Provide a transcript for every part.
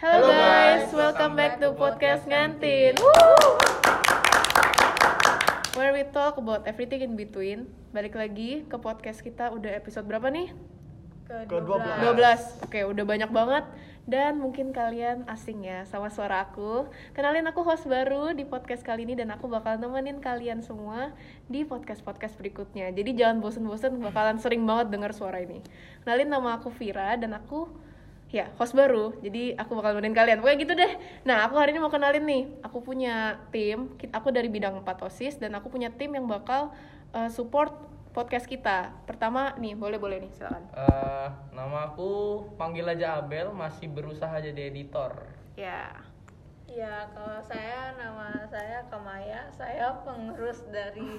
Halo guys, welcome back to podcast ngantin. Woo! Where we talk about everything in between. Balik lagi ke podcast kita udah episode berapa nih? Ke-12. 12. Oke, udah banyak banget dan mungkin kalian asing ya sama suara aku. Kenalin aku host baru di podcast kali ini dan aku bakal nemenin kalian semua di podcast-podcast berikutnya. Jadi jangan bosen-bosen bakalan sering banget dengar suara ini. Kenalin nama aku Vira dan aku ya host baru. Jadi aku bakal nemenin kalian. Pokoknya gitu deh. Nah, aku hari ini mau kenalin nih. Aku punya tim. Aku dari bidang 4 OSIS dan aku punya tim yang bakal uh, support podcast kita. Pertama nih, boleh-boleh nih, silakan. Eh, nama aku panggil aja Abel, masih berusaha jadi editor. Ya. Ya, kalau saya nama saya Kamaya, saya pengurus dari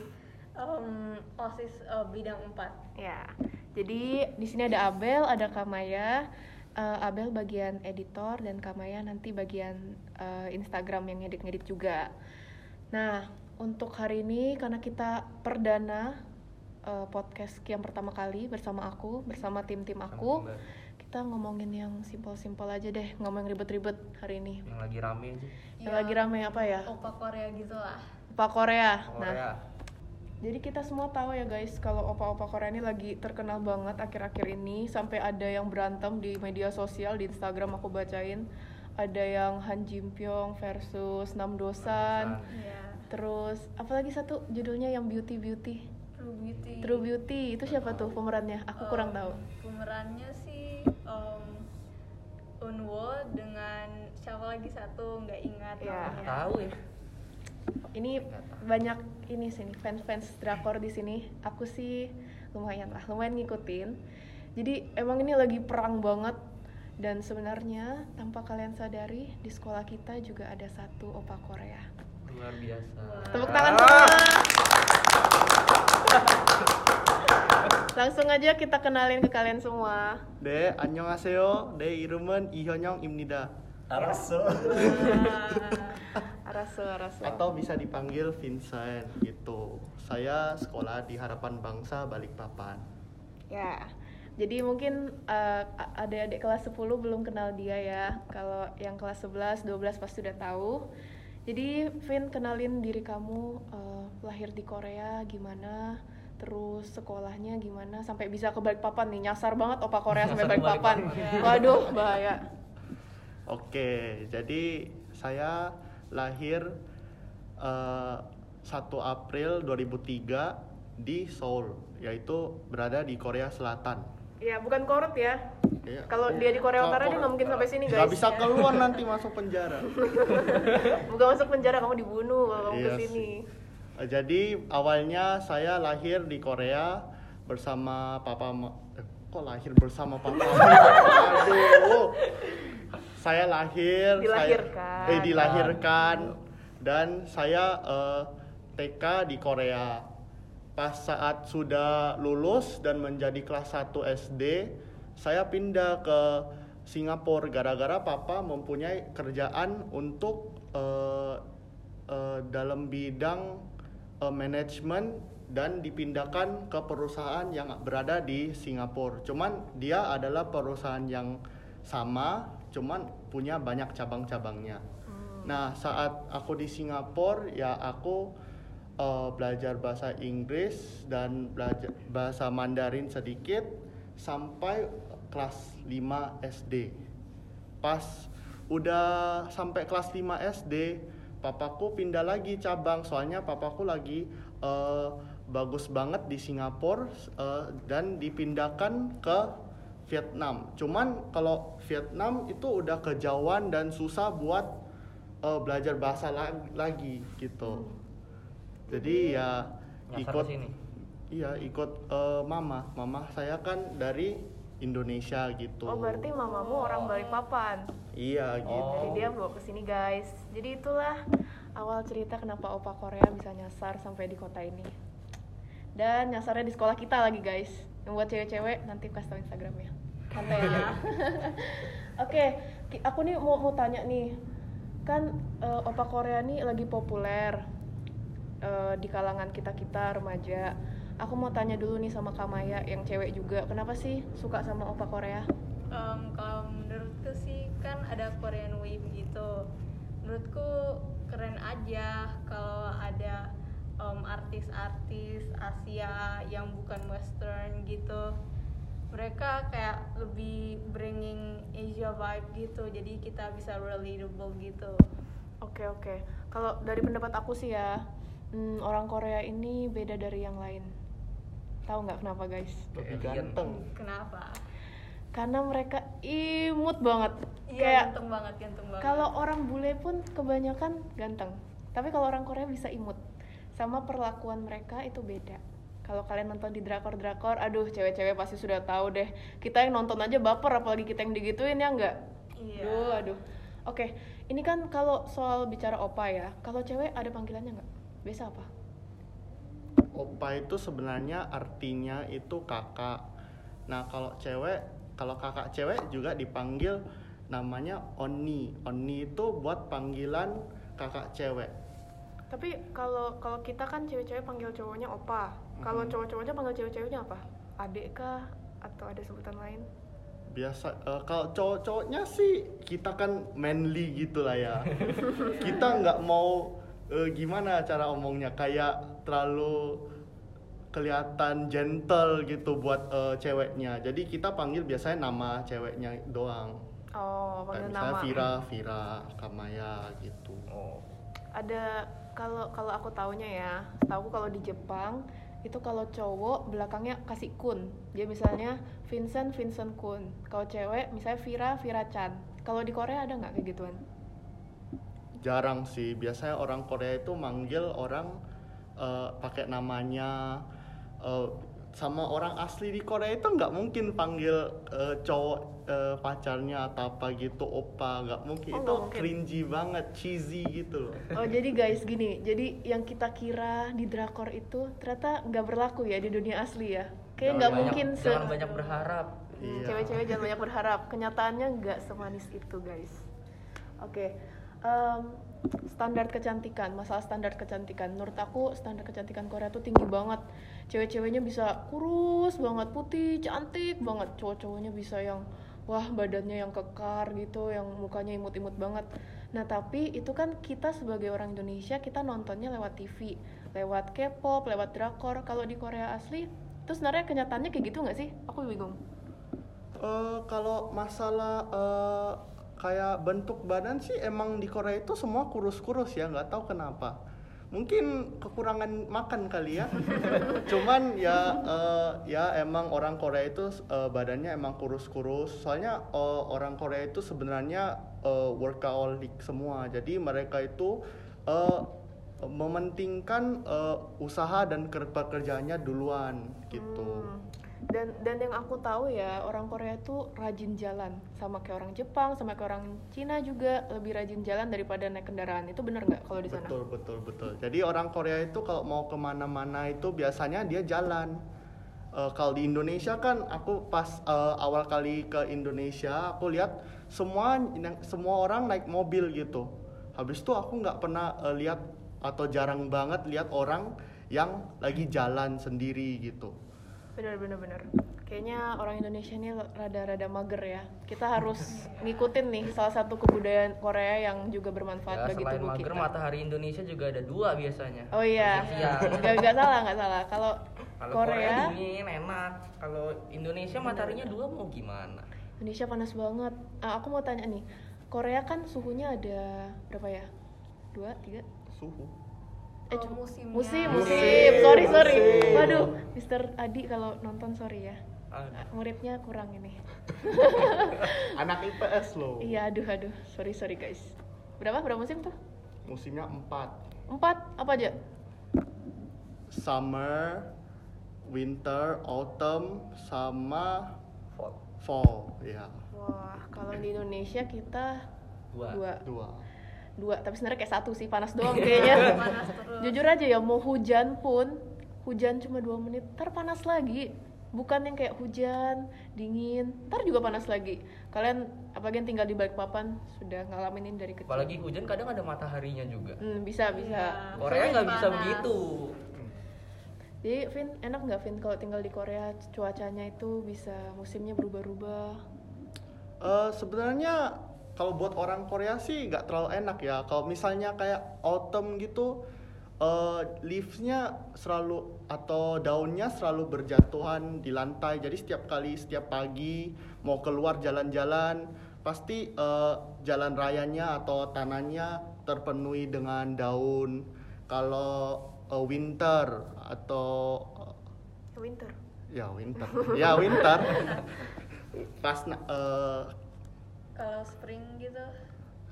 em, OSIS eh, bidang 4. Ya, jadi di sini ada Abel, ada Kamaya. Eh, Abel bagian editor dan Kamaya nanti bagian eh, Instagram yang ngedit-ngedit juga. Nah, untuk hari ini karena kita perdana eh, podcast yang pertama kali bersama aku, bersama tim-tim aku, kita ngomongin yang simpel-simpel aja deh, ngomong ribet-ribet hari ini. Yang lagi rame sih. Yang lagi rame apa ya? Opa Korea gitu lah. Opa Korea. Nah, Korea. Jadi kita semua tahu ya guys kalau opa-opa Korea ini lagi terkenal banget akhir-akhir ini sampai ada yang berantem di media sosial di Instagram aku bacain ada yang Han Jin Pyong versus Nam Dosan Iya. terus apalagi satu judulnya yang Beauty Beauty True Beauty. True Beauty itu siapa tuh pemerannya aku kurang Em, tahu Pemerannya sih em, Unwo dengan siapa lagi satu nggak ingat Ya. namanya. Tahu ya ini banyak ini sini fans-fans drakor di sini. Aku sih lumayan lah lumayan ngikutin. Jadi emang ini lagi perang banget. Dan sebenarnya tanpa kalian sadari di sekolah kita juga ada satu opa Korea. Luar biasa. Tepuk tangan. Semua langsung aja kita kenalin ke kalian semua. De annyeonghaseyo. De irumen. Ihonyong imnida. Araso ah. Rasul, Rasul. Atau bisa dipanggil Vincent gitu. Saya sekolah di Harapan Bangsa Balikpapan. Ya. Jadi mungkin eh, uh, adik-adik kelas 10 belum kenal dia ya. Kalau yang kelas 11, 12 pasti udah tahu. Jadi Vin kenalin diri kamu uh, lahir di Korea gimana, terus sekolahnya gimana sampai bisa ke Balikpapan nih. Nyasar banget opa Korea sampai Balikpapan. Waduh, bahaya. Oke, jadi saya lahir eh, 1 April 2003 di Seoul, yaitu berada di Korea Selatan. Ya, bukan korut ya. Iya. Kalau dia di Korea Utara dia nggak mungkin sampai sini, guys. bisa keluar nanti masuk penjara. Bukan masuk penjara, kamu dibunuh kalau kamu Iya ke sini. Eh, Jadi awalnya saya lahir di Korea bersama papa ma- eh, kok lahir bersama papa Aduh. Saya lahir Dilahirkan. saya, eh dilahirkan dan saya eh, TK di Korea. Pas saat sudah lulus dan menjadi kelas 1 SD, saya pindah ke Singapura gara-gara papa mempunyai kerjaan untuk eh, eh, dalam bidang eh, manajemen dan dipindahkan ke perusahaan yang berada di Singapura. Cuman dia adalah perusahaan yang sama, cuman punya banyak cabang-cabangnya. Nah, saat aku di Singapura ya aku eh, belajar bahasa Inggris dan belajar bahasa Mandarin sedikit sampai kelas 5 SD. Pas udah sampai kelas 5 SD, papaku pindah lagi cabang soalnya papaku lagi eh, bagus banget di Singapura eh, dan dipindahkan ke Vietnam. Cuman kalau Vietnam itu udah kejauhan dan susah buat eh, belajar bahasa la- lagi gitu. Jadi ya ikut sini. iya ikut eh, mama. Mama saya kan dari Indonesia gitu. Oh, berarti mamamu orang Balikpapan. Iya gitu. Jadi dia bawa ke sini guys. Jadi itulah awal cerita kenapa opa Korea bisa nyasar sampai di kota ini. Dan nyasarnya di sekolah kita lagi guys. Yang buat cewek-cewek nanti kasih tau Instagramnya. Santai aja. Oke, ki- aku nih mau mau tanya nih. Kan eh, opa Korea nih lagi populer eh, di kalangan kita-kita remaja. Aku mau tanya dulu nih sama Kamaya yang cewek juga. Kenapa sih suka sama opa Korea? Em, kalau ada Korean Wave gitu menurutku keren aja kalau ada em, artis-artis Asia yang bukan Western gitu mereka kayak lebih bringing Asia vibe gitu jadi kita bisa relatable gitu Oke oke. Kalau dari pendapat aku sih ya, hmm, orang Korea ini beda dari yang lain. Tahu nggak kenapa guys? lebih ganteng kenapa Karena mereka imut banget. iya Kayak ganteng banget ganteng banget kalau orang bule pun kebanyakan ganteng. Tapi kalau orang Korea bisa imut. Sama perlakuan mereka itu beda. Kalau kalian nonton di drakor-drakor, aduh cewek-cewek pasti sudah tahu deh. Kita yang nonton aja baper, apalagi kita yang digituin ya nggak? Iya. Aduh, aduh. Oke, ini kan kalau soal bicara opa ya, kalau cewek ada panggilannya nggak? Biasa apa? Opa itu sebenarnya artinya itu kakak. Nah kalau cewek, kalau kakak cewek juga dipanggil namanya Oni. Oni itu buat panggilan kakak cewek. Tapi kalau kalau kita kan cewek-cewek panggil cowoknya opa. Kalau Mhm. cowok-cowoknya panggil cewek-ceweknya apa? Adek kah? Atau ada sebutan lain? Biasa eh, kalau cowok-cowoknya sih kita kan manly gitu lah ya. kita nggak mau eh, gimana cara omongnya kayak terlalu kelihatan gentle gitu buat eh, ceweknya. Jadi kita panggil biasanya nama ceweknya doang. Oh, Kayak panggil misalnya nama. Vira, Vira, Kamaya gitu. Oh. Ada kalau kalau aku taunya ya, tahu kalau di Jepang itu kalau cowok belakangnya kasih kun. Dia misalnya Vincent Vincent Kun. Kalau cewek misalnya Vira Vira Chan. Kalau di Korea ada nggak kayak gituan? Jarang sih. Biasanya orang Korea itu manggil orang eh, pakai namanya. eh, sama orang asli di Korea itu nggak mungkin panggil eh, cowok eh, pacarnya atau apa gitu opa nggak mungkin Oh, itu mungkin. cringy banget cheesy gitu loh Oh jadi guys gini, jadi yang kita kira di drakor itu ternyata nggak berlaku ya di dunia asli ya. Kayak nggak mungkin se Jangan banyak berharap. Hmm, Iya. cewek-cewek jangan banyak berharap. Kenyataannya nggak semanis itu guys. Oke, em, standar kecantikan, masalah standar kecantikan. Menurut aku standar kecantikan Korea tuh tinggi banget. Cewek-ceweknya bisa kurus banget, putih, cantik banget. Cowok-cowoknya bisa yang wah badannya yang kekar gitu, yang mukanya imut-imut banget. Nah tapi itu kan kita sebagai orang Indonesia kita nontonnya lewat TV, lewat K-pop, lewat drakor. Kalau di Korea asli, itu sebenarnya kenyataannya kayak gitu nggak sih? Aku bingung. Eh, kalau masalah eh, kayak bentuk badan sih emang di Korea itu semua kurus-kurus ya nggak tahu kenapa mungkin kekurangan makan kali ya. Cuman ya eh, ya emang orang Korea itu eh, badannya emang kurus-kurus. Soalnya eh, orang Korea itu sebenarnya eh, workaholic semua. Jadi mereka itu eh, mementingkan eh, usaha dan ker- pekerjaannya duluan gitu. Hmm. Dan dan yang aku tahu ya orang Korea itu rajin jalan sama kayak orang Jepang sama kayak orang Cina juga lebih rajin jalan daripada naik kendaraan itu benar nggak kalau di sana? Betul betul betul. Jadi orang Korea itu kalau mau ke mana-mana itu biasanya dia jalan. Eh, kalau di Indonesia kan aku pas eh, awal kali ke Indonesia aku lihat semua semua orang naik mobil gitu. Habis itu aku nggak pernah eh, lihat atau jarang banget lihat orang yang lagi jalan sendiri gitu. Benar benar benar. Kayaknya orang Indonesia ini rada-rada mager ya. Kita harus ngikutin nih salah satu kebudayaan Korea yang juga bermanfaat Ya, bagi selain tubuh mager kita. matahari Indonesia juga ada dua biasanya. Oh iya, nggak nggak salah nggak salah. Kalau Kalau Korea, Korea, dingin enak. Kalau Indonesia mataharinya dua mau gimana? Indonesia panas banget. Ah, aku mau tanya nih, Korea kan suhunya ada berapa ya? Dua, tiga? Suhu. Eh, Oh, musimnya. musim, Musim, musim. Sorry, sorry. musim. Waduh, Mister Adi kalau nonton sorry ya. Ah, Muridnya kurang ini. Anak IPS loh. Iya, aduh, aduh. Sorry, sorry guys. Berapa? Berapa musim tuh? Musimnya empat. Empat? Apa aja? Summer, winter, autumn, sama fall. fall. Ya, Wah, kalau di Indonesia kita Dua. dua. dua. Dua, tapi sebenarnya kayak satu sih, panas doang kayaknya. panas terus Jujur aja ya, mau hujan pun, hujan cuma dua menit, ntar panas lagi. Bukan yang kayak hujan, dingin, ntar juga panas lagi. Kalian, apalagi yang tinggal di Balikpapan, sudah ngalamin ini dari kecil. Apalagi hujan kadang ada mataharinya juga. Hmm, bisa, bisa. Iya. Korea nggak bisa begitu. Jadi, Vin, enak nggak Vin kalau tinggal di Korea, cuacanya itu bisa musimnya berubah-ubah? Eh, sebenarnya kalau buat orang Korea sih nggak terlalu enak ya. Kalau misalnya kayak autumn gitu, eh leaves-nya selalu atau daunnya selalu berjatuhan di lantai. Jadi setiap kali setiap pagi mau keluar jalan-jalan, pasti eh, jalan rayanya atau tanahnya terpenuhi dengan daun. Kalau eh, winter atau Winter. ya winter, ya winter. Pas eh, Kalau spring gitu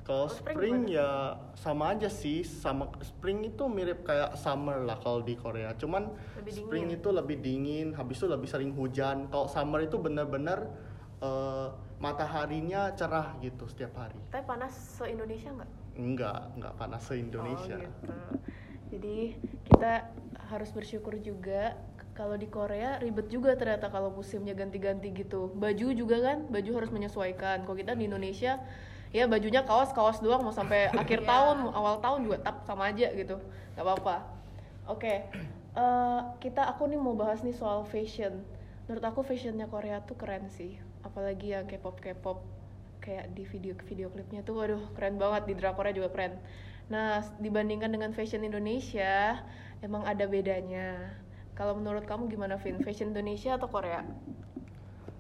Kalau Oh, spring spring, gimana? ya sama aja sih, sama spring itu mirip kayak summer lah kalau di Korea. Cuman Lebih spring dingin. itu lebih dingin, habis itu lebih sering hujan. Kalau summer itu bener-bener eh, mataharinya cerah gitu setiap hari. Tapi panas se-Indonesia nggak? Enggak, enggak panas se-Indonesia. Oh, gitu. Jadi kita harus bersyukur juga kalau di Korea ribet juga ternyata kalau musimnya ganti-ganti gitu. Baju juga kan, baju harus menyesuaikan. Kalau kita di Indonesia ya bajunya kaos-kaos doang mau sampai akhir Iya. tahun, awal tahun juga tap sama aja gitu. nggak apa-apa. Oke. eh, kita aku nih mau bahas nih soal fashion. Menurut aku fashionnya Korea tuh keren sih. Apalagi yang K-pop K-pop kayak di video video klipnya tuh waduh keren banget di drakornya juga keren. Nah, dibandingkan dengan fashion Indonesia, emang ada bedanya. Kalau menurut kamu gimana, Vin? Fashion Indonesia atau Korea?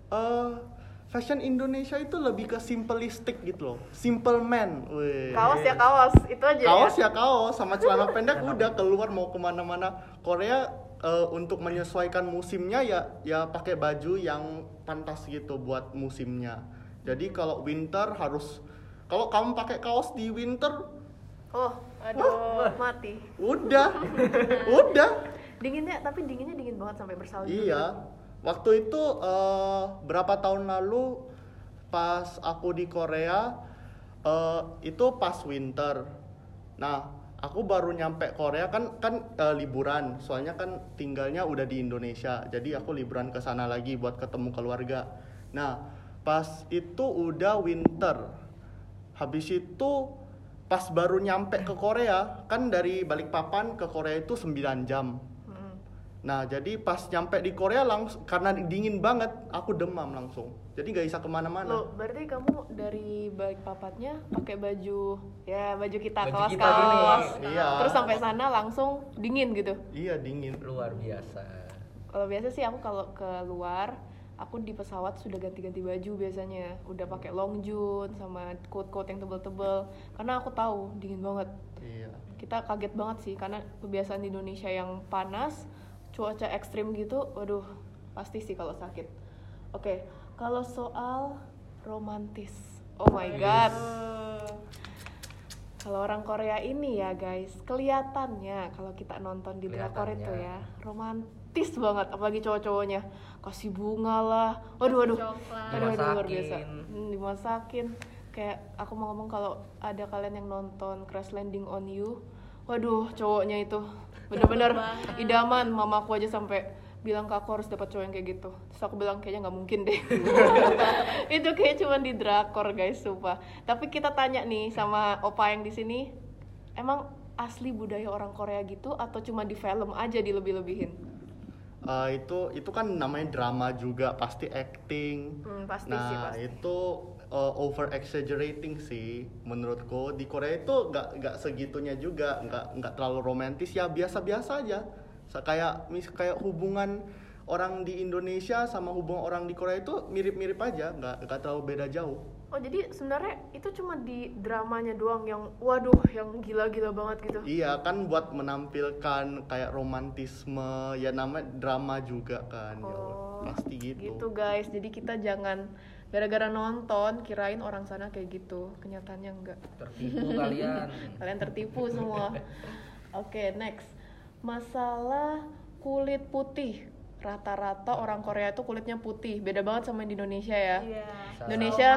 Eh, fashion Indonesia itu lebih ke simplistik gitu loh. Simple man. Wih. Kaos ya kaos, itu aja kaos ya. ya kaos sama celana pendek udah keluar mau ke mana-mana Korea eh, untuk menyesuaikan musimnya ya ya pakai baju yang pantas gitu buat musimnya jadi kalau winter harus kalau kamu pakai kaos di winter Oh, aduh, mati. udah udah Dinginnya, tapi dinginnya dingin banget sampai bersalju. iya. Waktu itu eh, berapa tahun lalu pas aku di Korea eh, itu pas winter. Nah aku baru nyampe Korea kan kan eh, liburan. Soalnya kan tinggalnya udah di Indonesia. Jadi aku liburan ke sana lagi buat ketemu keluarga. Nah pas itu udah winter. Habis itu pas baru nyampe ke Korea kan dari Balikpapan ke Korea itu 9 jam. Nah, jadi pas nyampe di Korea langsung karena dingin banget, aku demam langsung. Jadi nggak bisa ke mana-mana. Lo berarti kamu dari balik papatnya pakai baju ya baju kita Baju kaos kita kaos. gini. Iya. Terus sampai sana langsung dingin gitu. Iya dingin. luar biasa Kalau biasa sih aku kalau ke luar, aku di pesawat sudah ganti-ganti baju biasanya. Udah pakai long john sama coat-coat yang tebel-tebel. Karena aku tahu dingin banget. Iya. Kita kaget banget sih karena kebiasaan di Indonesia yang panas, cuaca ekstrim gitu, waduh pasti sih kalau sakit. Oke, kalau soal romantis, oh my god. Kalau orang Korea ini ya guys, kelihatannya kalau kita nonton di drakor itu ya, romantis banget, apalagi cowok-cowoknya. Kasih bunga lah, waduh waduh, aduh, aduh, luar biasa, Hmm, dimasakin. Kayak aku mau ngomong kalau ada kalian yang nonton Crash Landing on You, waduh cowoknya itu bener-bener idaman, mamaku aja sampai bilang ke aku harus dapat cowok yang kayak gitu. Terus aku bilang kayaknya nggak mungkin deh. itu kayak cuma di drakor guys, sumpah. Tapi kita tanya nih sama opa yang di sini, emang asli budaya orang Korea gitu atau cuma di film aja dilebih-lebihin? Eh, itu itu kan namanya drama juga, pasti acting. Hmm, pasti nah, sih, pasti. itu eh, over exaggerating sih menurutku. Di Korea itu nggak nggak segitunya juga, nggak nggak terlalu romantis ya biasa-biasa aja. Kayak mis kayak hubungan orang di Indonesia sama hubungan orang di Korea itu mirip-mirip aja, nggak nggak terlalu beda jauh. Oh jadi sebenarnya itu cuma di dramanya doang yang waduh yang gila-gila banget gitu. Iya kan buat menampilkan kayak romantisme ya namanya drama juga kan ya Oh, pasti gitu. Gitu guys, jadi kita jangan gara-gara nonton kirain orang sana kayak gitu, kenyataannya enggak. tertipu kalian Kalian tertipu semua. Oke, next. Masalah kulit putih. Rata-rata orang Korea itu kulitnya putih. Beda banget sama di Indonesia ya. Iya. Indonesia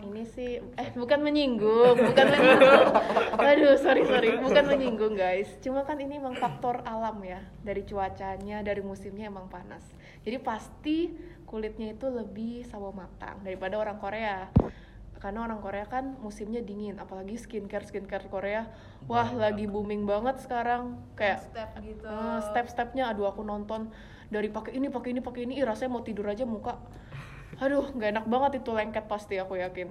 ini sih eh bukan menyinggung, bukan menyinggung. Aduh, sorry sorry, bukan menyinggung guys. Cuma kan ini emang faktor alam ya. Dari cuacanya, dari musimnya emang panas. Jadi pasti kulitnya itu lebih sawo matang daripada orang Korea. Karena orang Korea kan musimnya dingin, apalagi skincare skincare Korea, wah lagi booming banget sekarang. Kayak step gitu. Eh, step-stepnya aduh aku nonton dari pakai ini pakai ini pakai ini. Ih rasanya mau tidur aja muka. Aduh nggak enak banget itu lengket pasti aku yakin.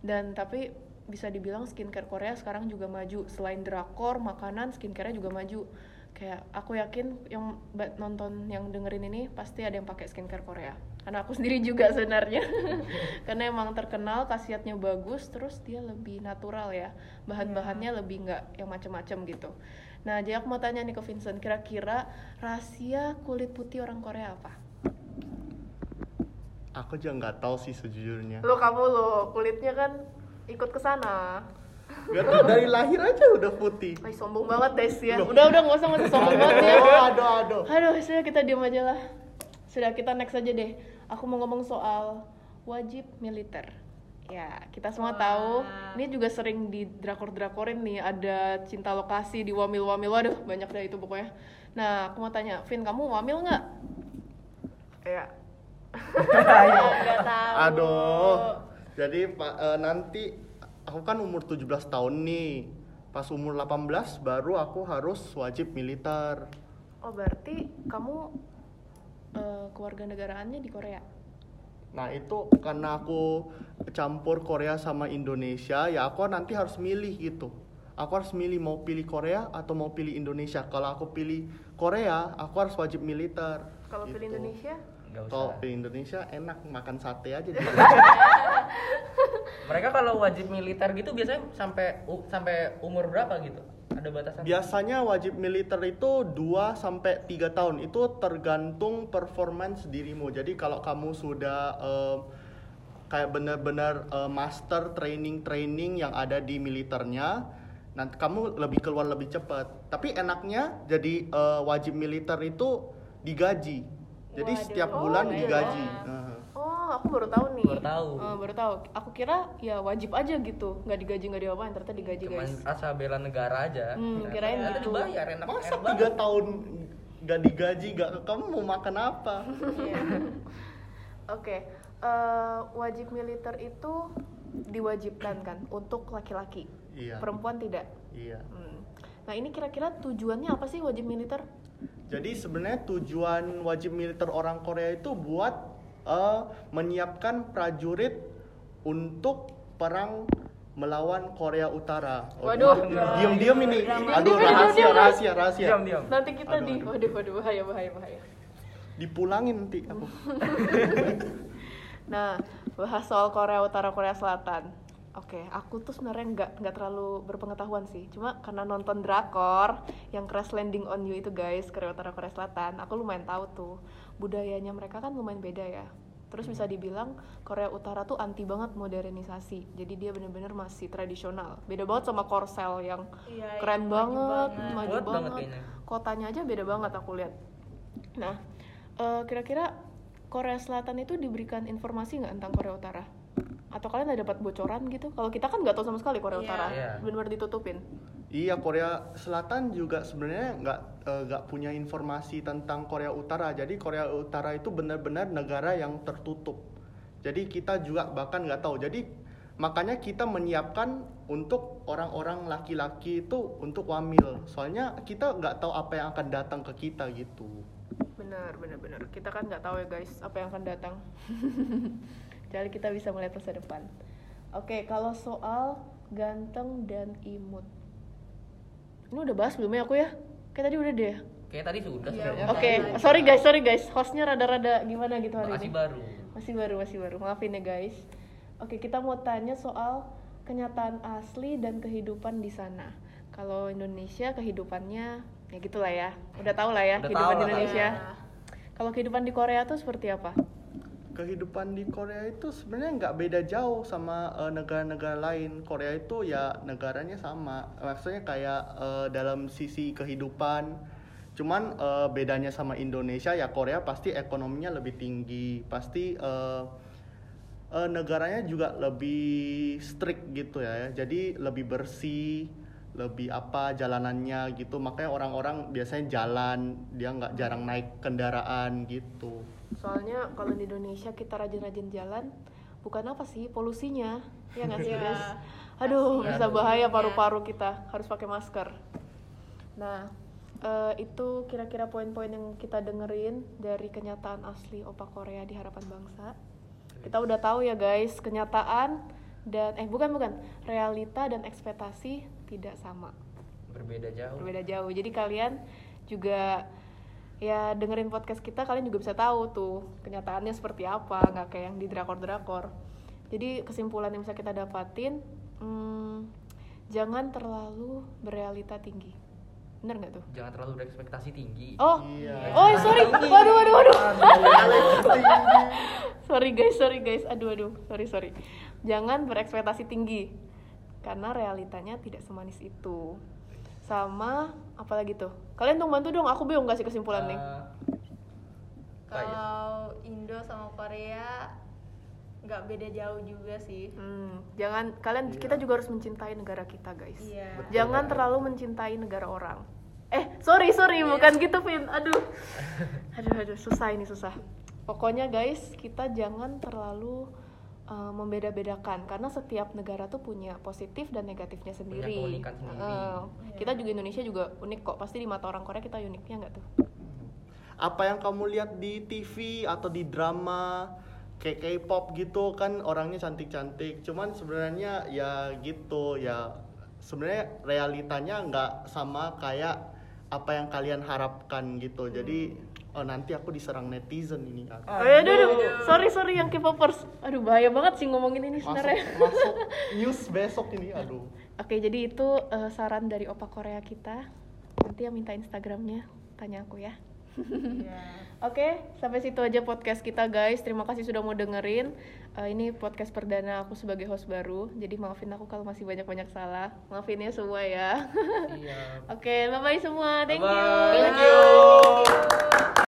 Dan tapi bisa dibilang skincare Korea sekarang juga maju. Selain drakor makanan skincare juga maju kayak aku yakin yang nonton yang dengerin ini pasti ada yang pakai skincare Korea. Karena aku sendiri juga sebenarnya. Karena emang terkenal khasiatnya bagus terus dia lebih natural ya. Bahan-bahannya lebih nggak yang macem-macem gitu. Nah jadi aku mau tanya nih ke Vincent kira-kira rahasia kulit putih orang Korea apa? Aku juga nggak tahu sih sejujurnya. lo kamu lo kulitnya kan ikut ke sana Gak tahu dari lahir aja udah putih. Ay, sombong banget Des ya Loh. udah udah nggak usah nggak usah sombong banget ya Aduh, aduh, aduh. Aduh, sudah kita diam aja lah. Sudah kita next aja deh. Aku mau ngomong soal wajib militer. Ya, kita semua Wah. tahu. Ini juga sering di drakor-drakorin nih. Ada cinta lokasi di wamil-wamil. Waduh, banyak deh itu pokoknya. Nah, aku mau tanya, Vin, kamu wamil nggak? Ya. tahu Aduh. Jadi Pak eh, nanti aku kan umur 17 tahun nih. Pas umur 18 baru aku harus wajib militer. Oh, berarti kamu eh, keluarga negaraannya di Korea? Nah itu karena aku campur Korea sama Indonesia ya aku nanti harus milih gitu Aku harus milih mau pilih Korea atau mau pilih Indonesia Kalau aku pilih Korea aku harus wajib militer Kalau pilih gitu. Indonesia? Nggak usah. Kalau pilih Indonesia enak makan sate aja di Mereka kalau wajib militer gitu biasanya sampai u- sampai umur berapa gitu? Ada batasan? Biasanya wajib militer itu 2 sampai 3 tahun. Itu tergantung performance dirimu. Jadi kalau kamu sudah em, kayak benar-benar eh, master training-training yang ada di militernya, nanti kamu lebih keluar lebih cepat. Tapi enaknya jadi eh, wajib militer itu digaji. Jadi Waduh. setiap Oh, bulan iya. digaji. Oh, aku baru tahu nih. Baru tahu. Eh, baru tahu. Aku kira ya wajib aja gitu, nggak digaji nggak diapain. Ternyata digaji Cuman guys. asal bela negara aja. Hmm, Ternyata kirain ternyata gitu. dibayar enak Masa tiga tahun gak digaji, gak kamu mau makan apa? Iya. Oke, eh, wajib militer itu diwajibkan kan untuk laki-laki. Iya. Perempuan tidak. Iya. Hmm. Nah ini kira-kira tujuannya apa sih wajib militer? Jadi sebenarnya tujuan wajib militer orang Korea itu buat eh, menyiapkan prajurit untuk perang melawan Korea Utara. Waduh. diam-diam ini. Drama. Aduh, rahasia, rahasia, rahasia. Diam diam. Nanti kita Aduh, di, aduh. waduh, waduh, bahaya, bahaya, bahaya. Dipulangin nanti aku. Nah, bahas soal Korea Utara, Korea Selatan. Oke, aku tuh sebenarnya nggak nggak terlalu berpengetahuan sih. Cuma karena nonton drakor yang Crash Landing on You itu guys, Korea Utara, Korea Selatan, aku lumayan tahu tuh budayanya mereka kan lumayan beda ya. Terus bisa dibilang Korea Utara tuh anti banget modernisasi. Jadi dia bener-bener masih tradisional. Beda banget sama Korsel yang Iya, keren yang maju banget, banget. maju banget banget. Kotanya aja beda banget aku lihat. Nah, eh, kira-kira Korea Selatan itu diberikan informasi nggak tentang Korea Utara? Atau kalian ada dapat bocoran gitu? Kalau kita kan nggak tahu sama sekali Korea Iya. Utara, Iya. benar-benar ditutupin. Iya, Korea Selatan juga sebenarnya nggak eh, nggak punya informasi tentang Korea Utara. Jadi Korea Utara itu benar-benar negara yang tertutup. Jadi kita juga bahkan nggak tahu. Jadi makanya kita menyiapkan untuk orang-orang laki-laki itu untuk wamil. Soalnya kita nggak tahu apa yang akan datang ke kita gitu. Benar, benar, benar. Kita kan nggak tahu ya guys apa yang akan datang. Jadi kita bisa melihat masa depan. Oke, kalau soal ganteng dan imut, ini udah bahas belum ya aku ya? Kayak tadi udah deh. Kayak tadi sudah sebenarnya. Oke, Udah. sorry guys, sorry guys. Hostnya rada-rada gimana gitu hari Makasih ini. baru. Masih baru, masih baru. Maafin ya guys. Oke, kita mau tanya soal kenyataan asli dan kehidupan di sana. Kalau Indonesia kehidupannya ya gitulah ya. Udah tau lah ya Udah kehidupan tahu di lah, Indonesia. Ya. Kalau kehidupan di Korea tuh seperti apa? Kehidupan di Korea itu sebenarnya nggak beda jauh sama eh, negara-negara lain. Korea itu ya negaranya sama. Maksudnya kayak eh, dalam sisi kehidupan. Cuman eh, bedanya sama Indonesia ya Korea pasti ekonominya lebih tinggi. Pasti eh, eh, negaranya juga lebih strict gitu ya. Jadi lebih bersih, lebih apa jalanannya gitu. Makanya orang-orang biasanya jalan, dia nggak jarang naik kendaraan gitu. Soalnya kalau di Indonesia kita rajin-rajin jalan, bukan apa sih polusinya, ya nggak sih Iya. guys? Aduh, bisa bahaya tubuhnya. paru-paru kita, harus pakai masker. Nah, eh, itu kira-kira poin-poin yang kita dengerin dari kenyataan asli Opa Korea di Harapan Bangsa. Kita udah tahu ya guys, kenyataan dan eh bukan bukan realita dan ekspektasi tidak sama Berbeda jauh. berbeda jauh jadi kalian juga ya dengerin podcast kita kalian juga bisa tahu tuh kenyataannya seperti apa nggak kayak yang di drakor drakor jadi kesimpulan yang bisa kita dapatin hmm, jangan terlalu berealita tinggi. Bener nggak tuh? Jangan terlalu berekspektasi tinggi. oh Iya. oh sorry. Waduh waduh waduh. Sorry guys sorry guys. Aduh aduh. Sorry sorry. Jangan berekspektasi tinggi karena realitanya tidak semanis itu sama apalagi tuh? Kalian dong bantu dong aku bingung kasih kesimpulan nih. Eh, Kalau Indo sama Korea nggak beda jauh juga sih. Hmm, jangan kalian kita juga harus mencintai negara kita guys. Iya. jangan terlalu mencintai negara orang. Eh sorry sorry bukan gitu Vin. Aduh. Aduh aduh susah ini susah. Pokoknya guys kita jangan terlalu uh, membeda-bedakan karena setiap negara tuh punya positif dan negatifnya sendiri. sendiri. Uh, kita juga Indonesia juga unik kok pasti di mata orang Korea kita uniknya nggak tuh? Apa yang kamu lihat di TV atau di drama kayak K-pop gitu kan orangnya cantik-cantik. Cuman sebenarnya ya gitu ya sebenarnya realitanya nggak sama kayak apa yang kalian harapkan gitu. Jadi oh nanti aku diserang netizen ini kan Oh, ya, aduh, aduh. sorry sorry yang K-popers. Aduh bahaya banget sih ngomongin ini masuk sebenarnya. masuk news besok ini aduh Oke, jadi itu eh, saran dari Opa Korea kita. Nanti yang minta Instagramnya, tanya aku ya. Iya. Oke, sampai situ aja podcast kita guys. Terima kasih sudah mau dengerin. Eh, ini podcast perdana aku sebagai host baru. Jadi maafin aku kalau masih banyak-banyak salah. Maafin ya semua ya. Iya. Oke, bye-bye semua. Thank Bye-bye. you. thank you